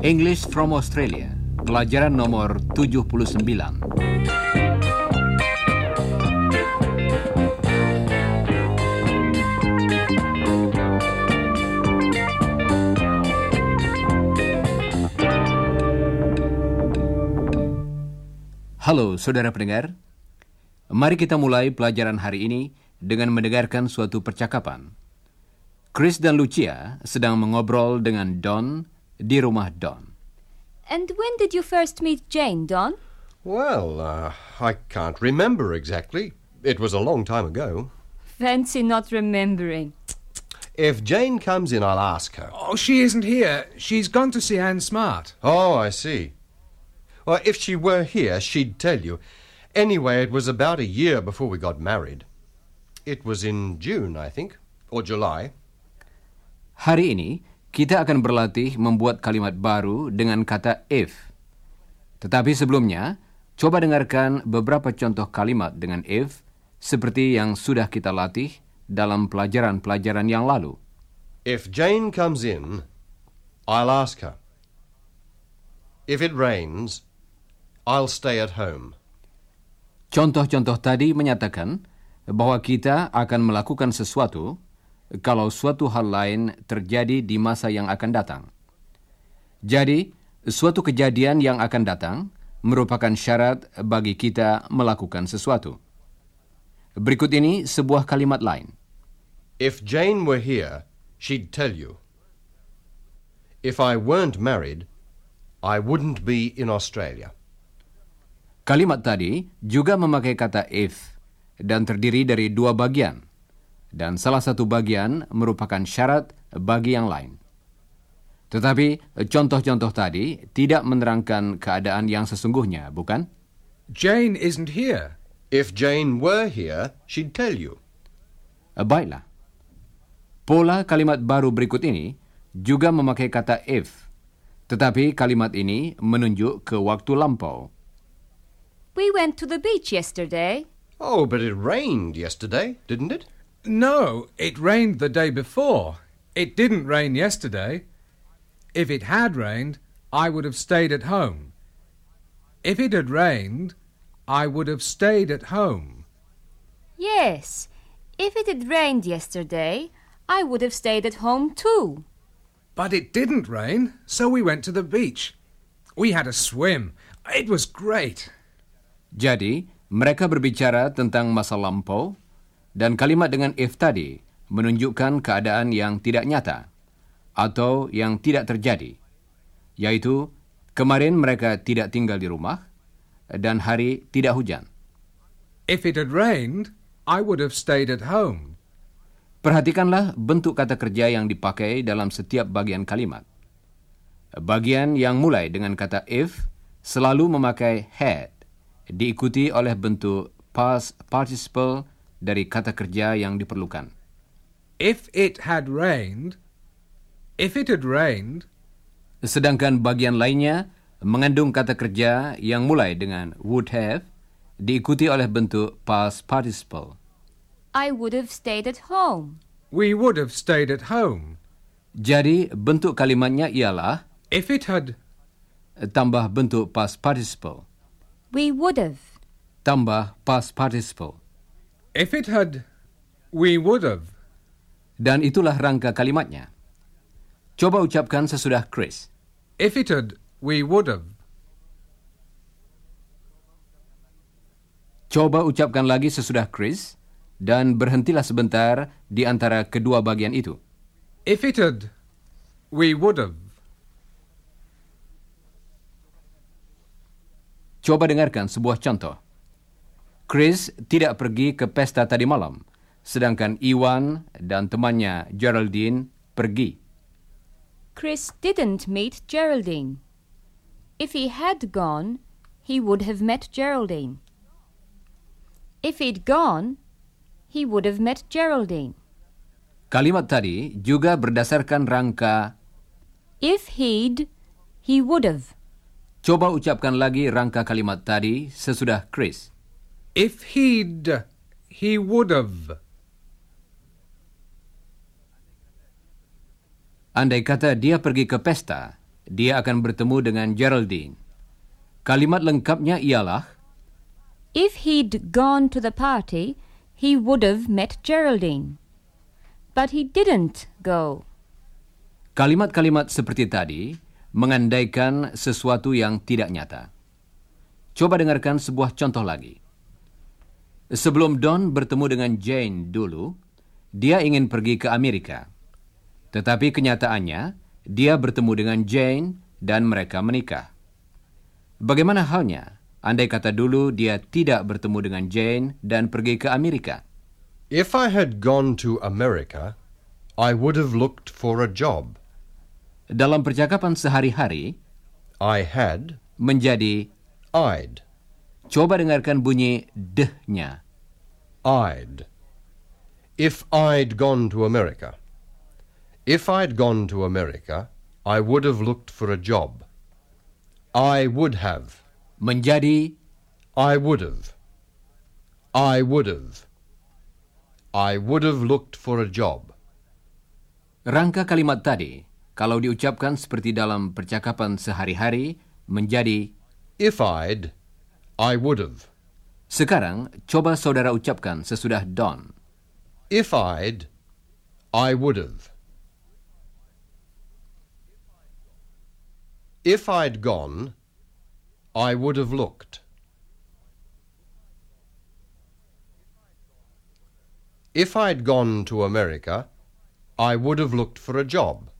English from Australia, pelajaran nomor 79. Halo saudara pendengar, mari kita mulai pelajaran hari ini dengan mendengarkan suatu percakapan. Chris dan Lucia sedang mengobrol dengan Don di rumah Don. And when did you first meet Jane, Don? Well, uh, I can't remember exactly. It was a long time ago. Fancy not remembering. If Jane comes in, I'll ask her. Oh, she isn't here. She's gone to see Anne Smart. Oh, I see. Well, if she were here, she'd tell you. Anyway, it was about a year before we got married. It was in June, I think, or July. Hari ini kita akan berlatih membuat kalimat baru dengan kata if. Tetapi sebelumnya, coba dengarkan beberapa contoh kalimat dengan if seperti yang sudah kita latih dalam pelajaran-pelajaran yang lalu. If Jane comes in, I'll ask her. If it rains, I'll stay at home. Contoh-contoh tadi menyatakan bahwa kita akan melakukan sesuatu kalau suatu hal lain terjadi di masa yang akan datang. Jadi, suatu kejadian yang akan datang merupakan syarat bagi kita melakukan sesuatu. Berikut ini sebuah kalimat lain. If Jane were here, she'd tell you. If I weren't married, I wouldn't be in Australia. Kalimat tadi juga memakai kata if dan terdiri dari dua bagian dan salah satu bagian merupakan syarat bagi yang lain. Tetapi contoh-contoh tadi tidak menerangkan keadaan yang sesungguhnya, bukan? Jane isn't here. If Jane were here, she'd tell you. Baiklah. Pola kalimat baru berikut ini juga memakai kata if, tetapi kalimat ini menunjuk ke waktu lampau. We went to the beach yesterday. Oh, but it rained yesterday, didn't it? No, it rained the day before. It didn't rain yesterday. If it had rained, I would have stayed at home. If it had rained, I would have stayed at home. Yes. If it had rained yesterday, I would have stayed at home too. But it didn't rain, so we went to the beach. We had a swim. It was great. Jadi, mereka berbicara tentang masa lampau dan kalimat dengan if tadi menunjukkan keadaan yang tidak nyata atau yang tidak terjadi, yaitu kemarin mereka tidak tinggal di rumah dan hari tidak hujan. If it had rained, I would have stayed at home. Perhatikanlah bentuk kata kerja yang dipakai dalam setiap bagian kalimat. Bagian yang mulai dengan kata if selalu memakai had, diikuti oleh bentuk past participle dari kata kerja yang diperlukan. If it had rained, if it had rained, Sedangkan bagian lainnya mengandung kata kerja yang mulai dengan would have, diikuti oleh bentuk past participle. I would have stayed at home. we would have stayed at home. Jadi bentuk kalimatnya ialah If it had, tambah bentuk past participle, We would have. tambah past participle. if it had, we would have. Dan itulah rangka kalimatnya. Coba ucapkan sesudah Chris. If it had, we would have. Coba ucapkan lagi sesudah Chris dan berhentilah sebentar di antara kedua bagian itu. If it had, we would have. Coba dengarkan sebuah contoh. Chris tidak pergi ke pesta tadi malam, sedangkan Iwan dan temannya Geraldine pergi. Chris didn't meet Geraldine. If he had gone, he would have met Geraldine. If he'd gone, he would have met Geraldine. Kalimat tadi juga berdasarkan rangka. If he'd, he would have. Coba ucapkan lagi rangka kalimat tadi sesudah Chris. If he'd, he would have. Andai kata dia pergi ke pesta, dia akan bertemu dengan Geraldine. Kalimat lengkapnya ialah If he'd gone to the party, he would have met Geraldine. But he didn't go. kalimat-kalimat seperti tadi mengandaikan sesuatu yang tidak nyata. Coba dengarkan sebuah contoh lagi. Sebelum Don bertemu dengan Jane dulu, dia ingin pergi ke Amerika. Tetapi kenyataannya, dia bertemu dengan Jane dan mereka menikah. Bagaimana halnya andai kata dulu dia tidak bertemu dengan Jane dan pergi ke Amerika? If I had gone to America, I would have looked for a job. Dalam percakapan sehari-hari, I had, menjadi I'd, coba dengarkan bunyi deh-nya. I'd. If I'd gone to America. If I'd gone to America, I would have looked for a job. I would have. Menjadi I would have. I would have. I would have looked for a job. rangka kalimat tadi, kalau diucapkan seperti dalam percakapan sehari-hari, menjadi If I'd, I would have. Sekarang, coba saudara ucapkan sesudah Don. If I'd, I would have. If I'd gone, I would have looked. If I'd gone to America, I would have looked for a job.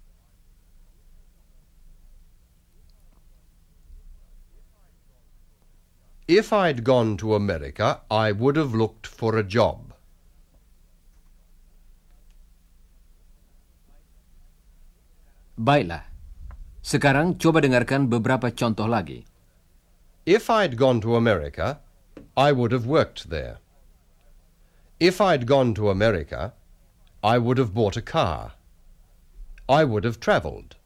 If I'd gone to America, I would have looked for a job. Baiklah. Sekarang coba dengarkan beberapa contoh lagi. If I'd gone to America, I would have worked there. If I'd gone to America, I would have bought a car. I would have travelled.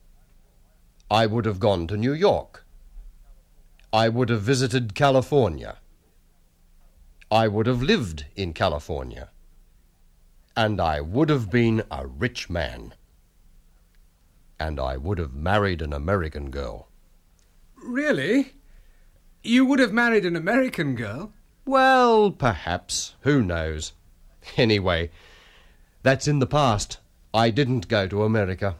I would have gone to New York. I would have visited California. I would have lived in California. And I would have been a rich man. And I would have married an American girl. Really? You would have married an American girl? Well, perhaps. Who knows? Anyway, that's in the past. I didn't go to America.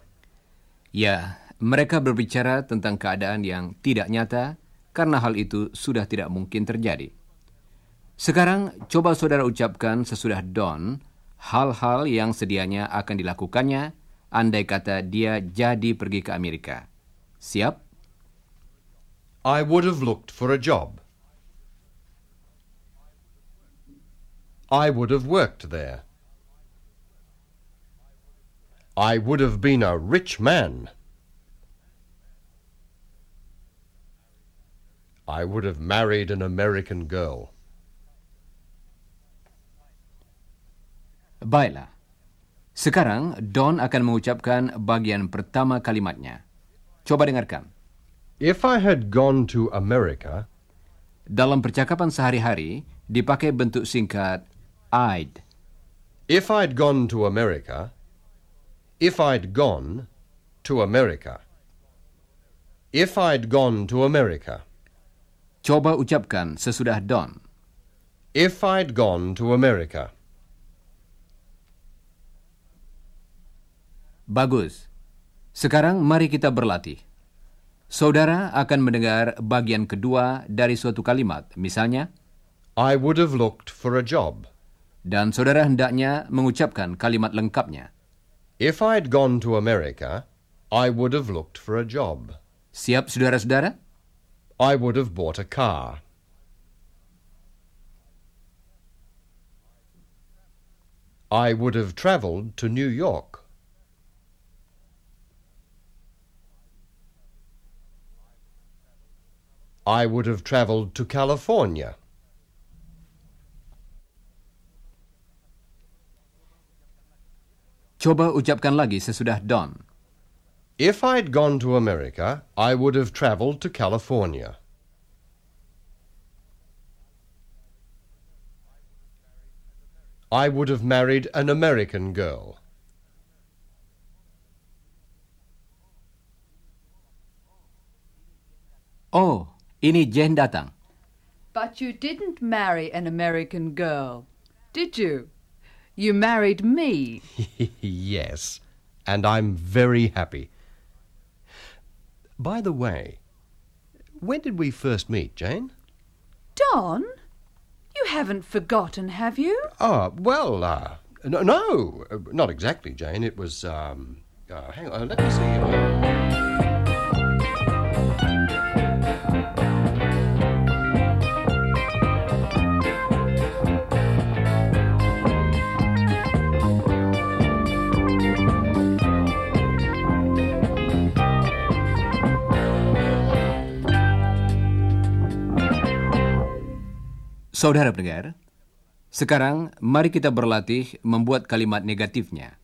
Ya, mereka berbicara tentang keadaan yang tidak nyata karena hal itu sudah tidak mungkin terjadi. Sekarang, coba saudara ucapkan sesudah Don hal-hal yang sedianya akan dilakukannya andai kata dia jadi pergi ke Amerika. Siap? I would have looked for a job. I would have worked there. I would have been a rich man. I would have married an American girl. Baiklah. Sekarang, Don akan mengucapkan bagian pertama kalimatnya. Coba dengarkan. If I had gone to America, Dalam percakapan sehari-hari, dipakai bentuk singkat I'd. if I'd gone to America, if I'd gone to America, if I'd gone to America, Coba ucapkan sesudah Don. if I'd gone to America. Bagus. Sekarang mari kita berlatih. Saudara akan mendengar bagian kedua dari suatu kalimat, misalnya, I would have looked for a job. dan saudara hendaknya mengucapkan kalimat lengkapnya. If I'd gone to America, I would have looked for a job. Siap, saudara-saudara? I would have bought a car. I would have travelled to New York. I would have travelled to California. Coba ucapkan lagi sesudah Don. If I'd gone to America, I would have travelled to California. I would have married an American girl. Oh, ini Jane datang. But you didn't marry an American girl, did you? You married me. yes, and I'm very happy. By the way, when did we first meet, Jane? Don, you haven't forgotten, have you? Ah, well, uh, no, no, uh, not exactly, Jane. It was, um, uh, hang on, let me see. Saudara pendengar, sekarang mari kita berlatih membuat kalimat negatifnya.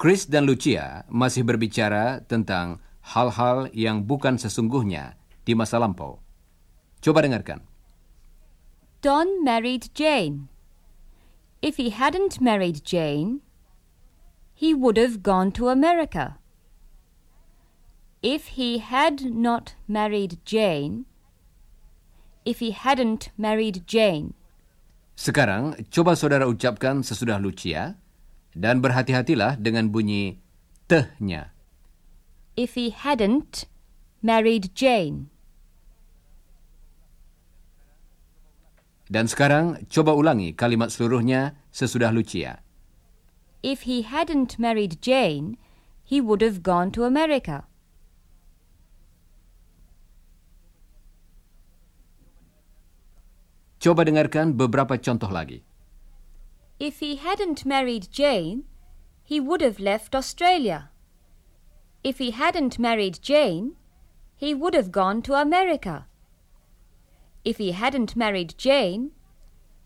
Chris dan Lucia masih berbicara tentang hal-hal yang bukan sesungguhnya di masa lampau. Coba dengarkan. Don married Jane. If he hadn't married Jane, he would have gone to America. If he had not married Jane, if he hadn't married Jane, Sekarang, coba saudara ucapkan sesudah Lucia dan berhati-hatilah dengan bunyi tehnya. if he hadn't married Jane. Dan sekarang, coba ulangi kalimat seluruhnya sesudah Lucia. If he hadn't married Jane, he would have gone to America. Coba dengarkan beberapa contoh lagi. If he hadn't married Jane, he would have left Australia. If he hadn't married Jane, he would have gone to America. If he hadn't married Jane,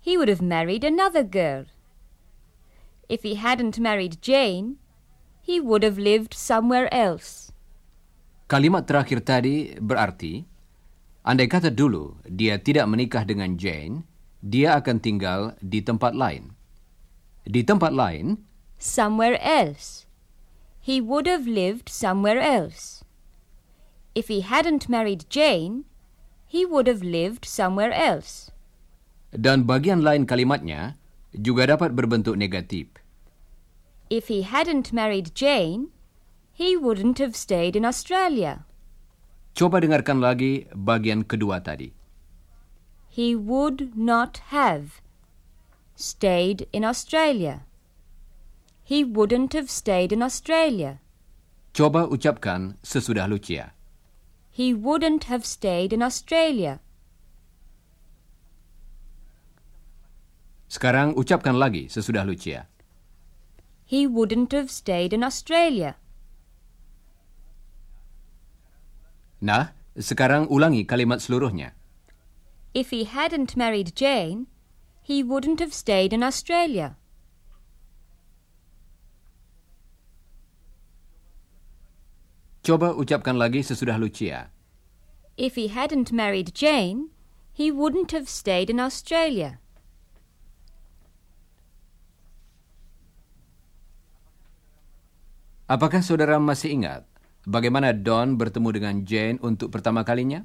he would have married another girl. If he hadn't married Jane, he would have lived somewhere else. Kalimat terakhir tadi berarti, andai kata dulu dia tidak menikah dengan Jane, dia akan tinggal di tempat lain. Di tempat lain, Somewhere else. He would have lived somewhere else. If he hadn't married Jane, he would have lived somewhere else. dan bagian lain kalimatnya juga dapat berbentuk negatif. If he hadn't married Jane, he wouldn't have stayed in Australia. Coba dengarkan lagi bagian kedua tadi. He would not have stayed in Australia. He wouldn't have stayed in Australia. Coba ucapkan sesudah Lucia. He wouldn't have stayed in Australia. Sekarang ucapkan lagi sesudah Lucia. He wouldn't have stayed in Australia. Nah, sekarang ulangi kalimat seluruhnya. If he hadn't married Jane, he wouldn't have stayed in Australia. Coba ucapkan lagi sesudah Lucia. If he hadn't married Jane, he wouldn't have stayed in Australia. Apakah saudara masih ingat bagaimana Don bertemu dengan Jane untuk pertama kalinya?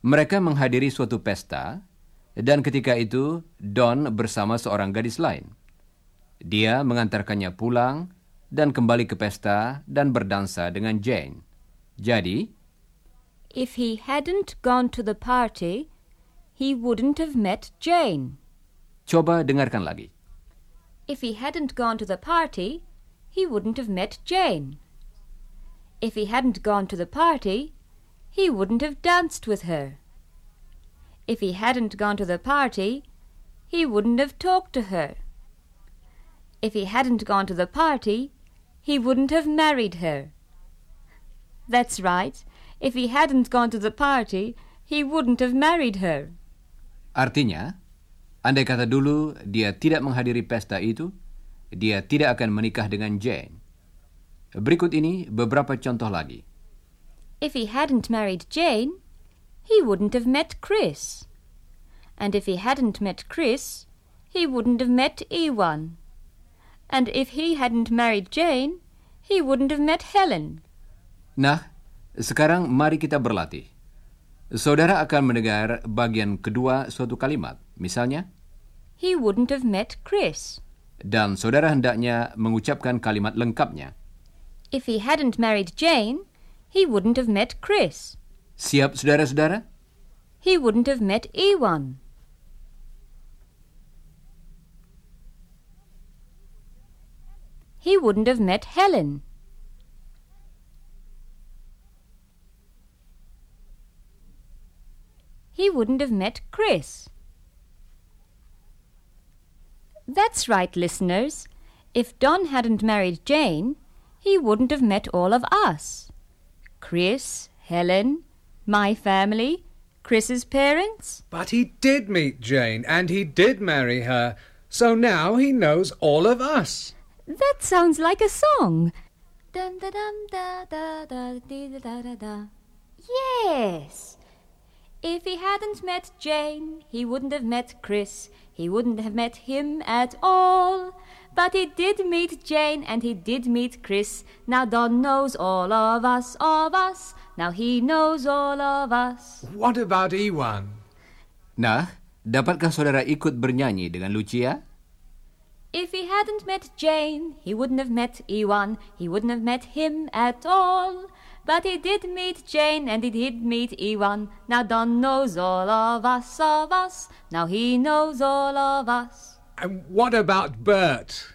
Mereka menghadiri suatu pesta, dan ketika itu Don bersama seorang gadis lain. Dia mengantarkannya pulang dan kembali ke pesta dan berdansa dengan Jane. Jadi, If he hadn't gone to the party, he wouldn't have met Jane. coba dengarkan lagi. If he hadn't gone to the party, he wouldn't have met Jane. If he hadn't gone to the party, he wouldn't have danced with her. If he hadn't gone to the party, he wouldn't have talked to her. If he hadn't gone to the party, he wouldn't have married her. That's right. If he hadn't gone to the party, he wouldn't have married her. Artinya, andai kata dulu dia tidak menghadiri pesta itu, dia tidak akan menikah dengan Jane. Berikut ini beberapa contoh lagi. If he hadn't married Jane, he wouldn't have met Chris. And if he hadn't met Chris, he wouldn't have met Ewan. And if he hadn't married Jane, he wouldn't have met Helen. Nah, sekarang mari kita berlatih. Saudara akan mendengar bagian kedua suatu kalimat. Misalnya, He wouldn't have met Chris. dan saudara hendaknya mengucapkan kalimat lengkapnya. If he hadn't married Jane, he wouldn't have met Chris. Siap saudara-saudara? He wouldn't have met Ewan. He wouldn't have met Helen. He wouldn't have met Chris. That's right, listeners. If Don hadn't married Jane, he wouldn't have met all of us. Chris, Helen, my family, Chris's parents. But he did meet Jane, and he did marry her. So now he knows all of us. That sounds like a song. Dum da dum da da da dee da da da da. Yes. If he hadn't met Jane, he wouldn't have met Chris. He wouldn't have met him at all. But he did meet Jane and he did meet Chris. Now Don knows all of us, of us. Now he knows all of us. What about Iwan? Nah, dapatkah saudara ikut bernyanyi dengan Lucia? If he hadn't met Jane, he wouldn't have met Iwan. He wouldn't have met him at all. But he did meet Jane and he did meet Iwan. Now Don knows all of us, of us. Now he knows all of us. And what about Bert?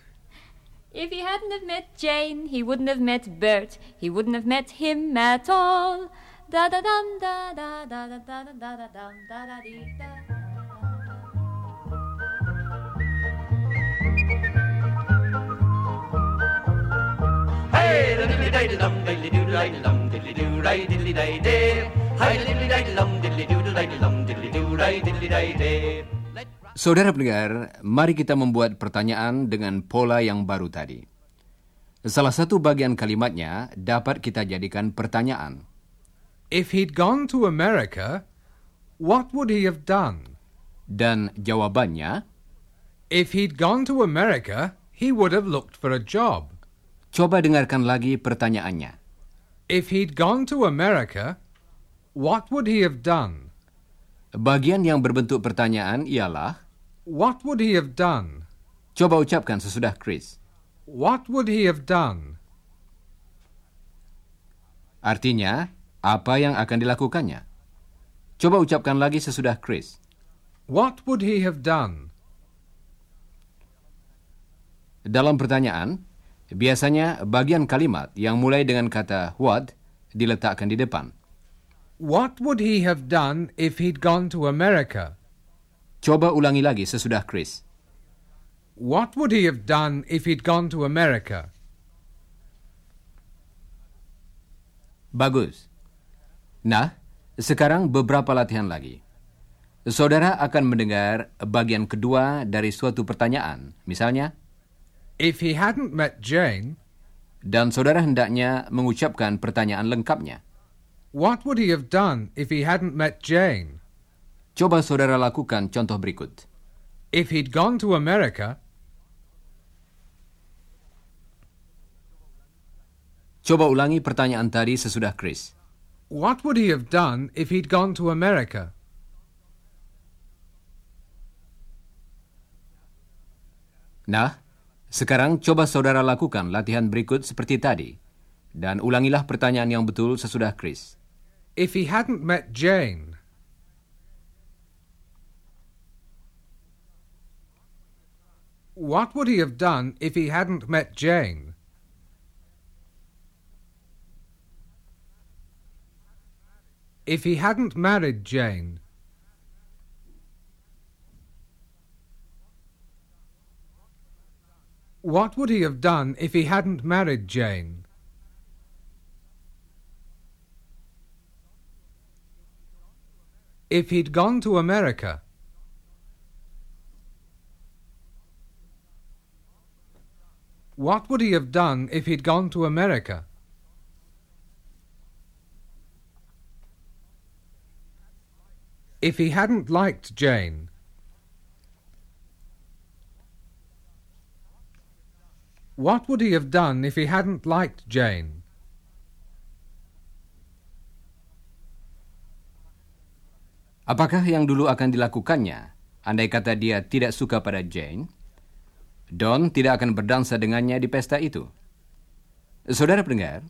If he hadn't have met Jane, he wouldn't have met Bert. He wouldn't have met him at all. Da da dum da da da da da da da da dum da da dee da. Hey, diddly diddly dum, diddly doo diddly dum, diddly doo ray diddly day day. Hi diddly diddly dum, diddly doo diddly dum, diddly doo ray diddly day day. Saudara pendengar, mari kita membuat pertanyaan dengan pola yang baru tadi. Salah satu bagian kalimatnya dapat kita jadikan pertanyaan. If he'd gone to America, what would he have done? Dan jawabannya, If he'd gone to America, he would have looked for a job. coba dengarkan lagi pertanyaannya. If he'd gone to America, what would he have done? Bagian yang berbentuk pertanyaan ialah, What would he have done? coba ucapkan sesudah Chris. What would he have done? Artinya, apa yang akan dilakukannya? Coba ucapkan lagi sesudah Chris. What would he have done? Dalam pertanyaan, biasanya bagian kalimat yang mulai dengan kata what diletakkan di depan. What would he have done if he'd gone to America? Coba ulangi lagi sesudah Chris. What would he have done if he'd gone to America? Bagus. Nah, sekarang beberapa latihan lagi. Saudara akan mendengar bagian kedua dari suatu pertanyaan. Misalnya, If he hadn't met Jane, dan saudara hendaknya mengucapkan pertanyaan lengkapnya. what would he have done if he hadn't met Jane? Coba saudara lakukan contoh berikut. If he'd gone to America, Coba ulangi pertanyaan tadi sesudah Chris. what would he have done if he'd gone to America? Nah, sekarang coba saudara lakukan latihan berikut seperti tadi. Dan ulangilah pertanyaan yang betul sesudah Chris. If he hadn't met Jane, what would he have done if he hadn't met Jane? If he hadn't married Jane, what would he have done if he hadn't married Jane? If he'd gone to America, What would he have done if he'd gone to America? If he hadn't liked Jane, What would he have done if he hadn't liked Jane? Apakah yang dulu akan dilakukannya andai kata dia tidak suka pada Jane? Don tidak akan berdansa dengannya di pesta itu. Saudara pendengar,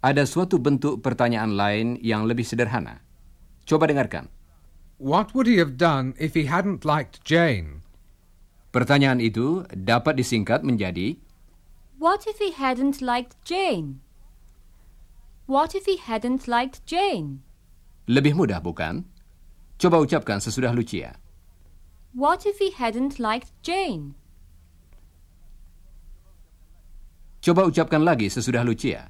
ada suatu bentuk pertanyaan lain yang lebih sederhana. Coba dengarkan. What would he have done if he hadn't liked Jane? Pertanyaan itu dapat disingkat menjadi What if he hadn't liked Jane? What if he hadn't liked Jane? lebih mudah, bukan? Coba ucapkan sesudah Lucia. What if he hadn't liked Jane? Coba ucapkan lagi sesudah Lucia.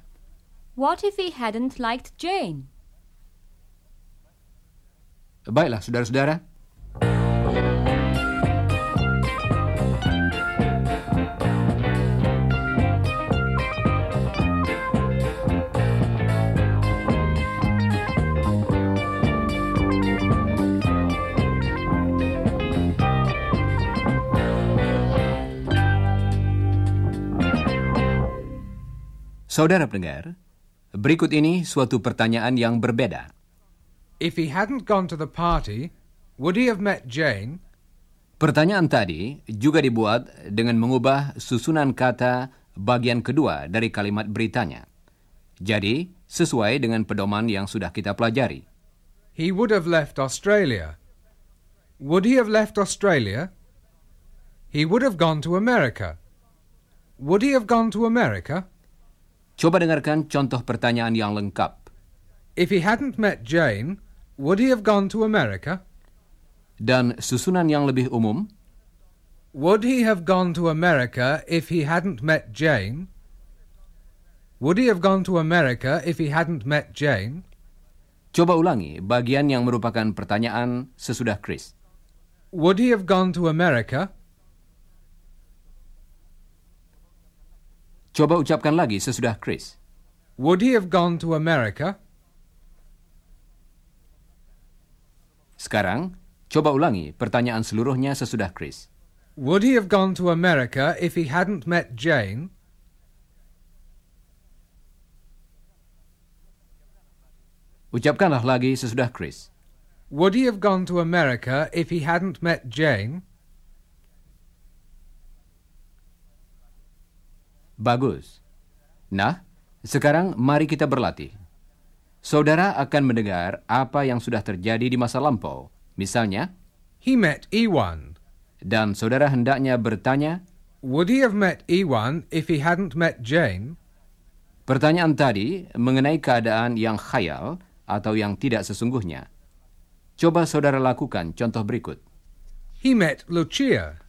What if he hadn't liked Jane? Baiklah, saudara-saudara. Saudara pendengar, berikut ini suatu pertanyaan yang berbeda. If he hadn't gone to the party, would he have met Jane? Pertanyaan tadi juga dibuat dengan mengubah susunan kata bagian kedua dari kalimat beritanya. Jadi, sesuai dengan pedoman yang sudah kita pelajari. He would have left Australia. Would he have left Australia? He would have gone to America. Would he have gone to America? Coba dengarkan contoh pertanyaan yang lengkap. If he hadn't met Jane, would he have gone to America? Dan susunan yang lebih umum, Would he have gone to America if he hadn't met Jane? Would he have gone to America if he hadn't met Jane? coba ulangi bagian yang merupakan pertanyaan sesudah Chris. Would he have gone to America? Coba ucapkan lagi sesudah Chris. Would he have gone to America? Sekarang, coba ulangi pertanyaan seluruhnya sesudah Chris. Would he have gone to America if he hadn't met Jane? Ucapkanlah lagi sesudah Chris. Would he have gone to America if he hadn't met Jane? Bagus. Nah, sekarang mari kita berlatih. Saudara akan mendengar apa yang sudah terjadi di masa lampau. Misalnya, He met Ewan. dan saudara hendaknya bertanya, Would he have met Ewan if he hadn't met Jane? pertanyaan tadi mengenai keadaan yang khayal atau yang tidak sesungguhnya. Coba saudara lakukan contoh berikut. He met Lucia.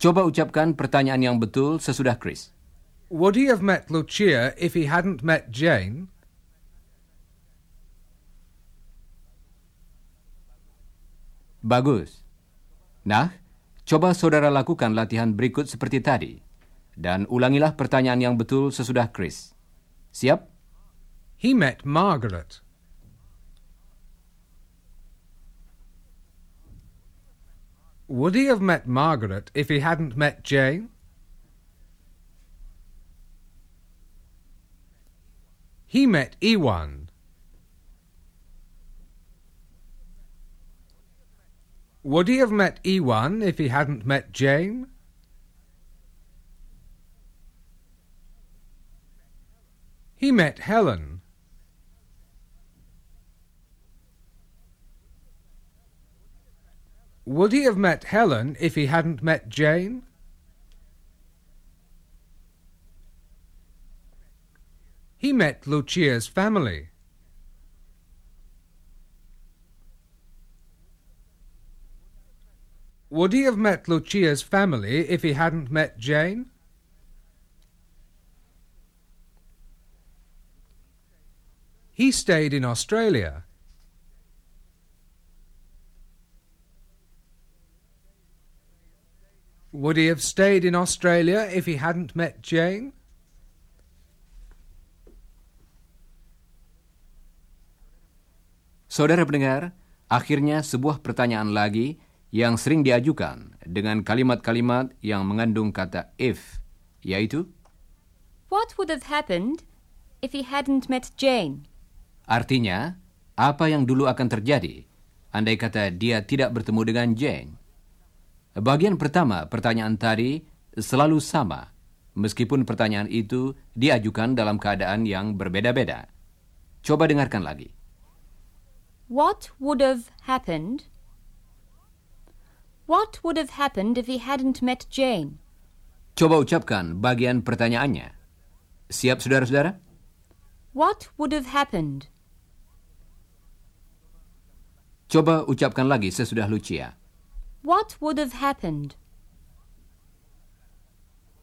Coba ucapkan pertanyaan yang betul sesudah Chris. Would he have met Lucia if he hadn't met Jane? Bagus. Nah, coba saudara lakukan latihan berikut seperti tadi. Dan ulangilah pertanyaan yang betul sesudah Chris. Siap? He met Margaret. Would he have met Margaret if he hadn't met Jane? He met Ewan. Would he have met Ewan if he hadn't met Jane? He met Helen. Would he have met Helen if he hadn't met Jane? He met Lucia's family. Would he have met Lucia's family if he hadn't met Jane? He stayed in Australia. Would he have stayed in Australia if he hadn't met Jane? Saudara pendengar, akhirnya sebuah pertanyaan lagi yang sering diajukan dengan kalimat-kalimat yang mengandung kata if, yaitu What would have happened if he hadn't met Jane? artinya apa yang dulu akan terjadi andai kata dia tidak bertemu dengan Jane. Bagian pertama pertanyaan tadi selalu sama, meskipun pertanyaan itu diajukan dalam keadaan yang berbeda-beda. Coba dengarkan lagi. What would have happened? What would have happened if he hadn't met Jane? Coba ucapkan bagian pertanyaannya. Siap saudara-saudara? What would have happened? Coba ucapkan lagi sesudah Lucia. What would have happened?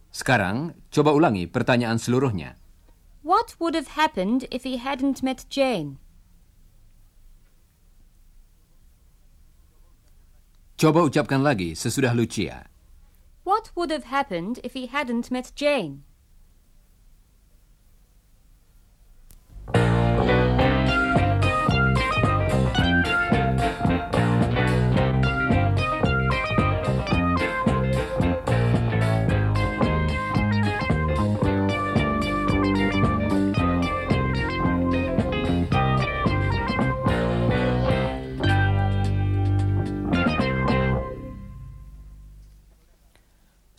Sekarang, coba ulangi pertanyaan seluruhnya. What would have happened if he hadn't met Jane? Coba ucapkan lagi sesudah Lucia. What would have happened if he hadn't met Jane?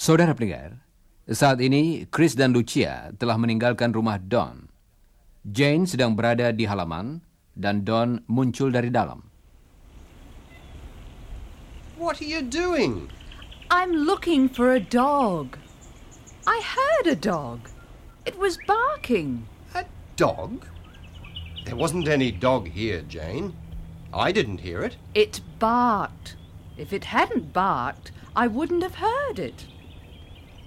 Saudara pendengar, saat ini Chris dan Lucia telah meninggalkan rumah Don. Jane sedang berada di halaman dan Don muncul dari dalam. What are you doing? I'm looking for a dog. I heard a dog. It was barking. A dog? There wasn't any dog here, Jane. I didn't hear it. It barked. If it hadn't barked, I wouldn't have heard it.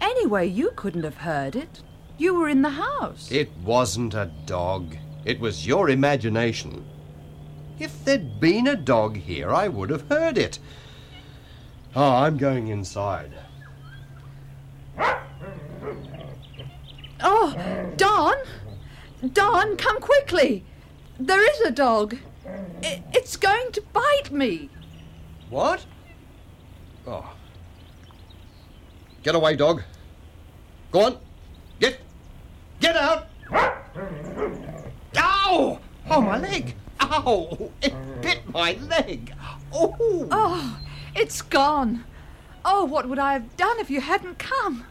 Anyway, you couldn't have heard it. You were in the house. It wasn't a dog. It was your imagination. If there'd been a dog here, I would have heard it. Oh, I'm going inside. Oh, Don! Don, come quickly! There is a dog. It's going to bite me. What? Oh. Get away, dog. Go on. Get. Get out! Ow! Oh, my leg. Ow! It bit my leg. Oh! Oh, it's gone. Oh, what would I have done if you hadn't come?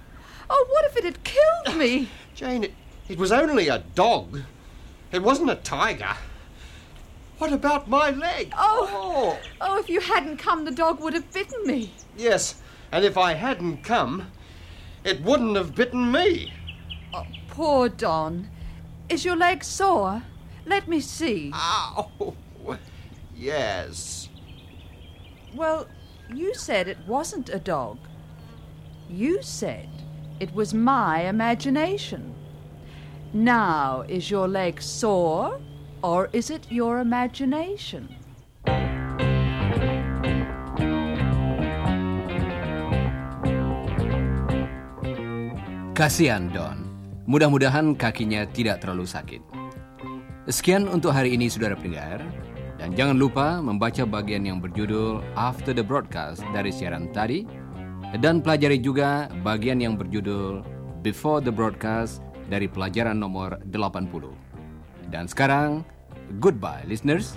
Oh, what if it had killed me? Jane, it, it was only a dog. It wasn't a tiger. What about my leg? Oh. Oh, oh if you hadn't come, the dog would have bitten me. Yes, and if I hadn't come, it wouldn't have bitten me. Oh, poor Don. Is your leg sore? Let me see. Ow! Yes. Well, you said it wasn't a dog. You said it was my imagination. Now, is your leg sore or is it your imagination? Kasihan Don. Mudah-mudahan kakinya tidak terlalu sakit. Sekian untuk hari ini saudara pendengar. Dan jangan lupa membaca bagian yang berjudul After the Broadcast dari siaran tadi. Dan pelajari juga bagian yang berjudul Before the Broadcast dari pelajaran nomor 80. Dan sekarang, goodbye listeners.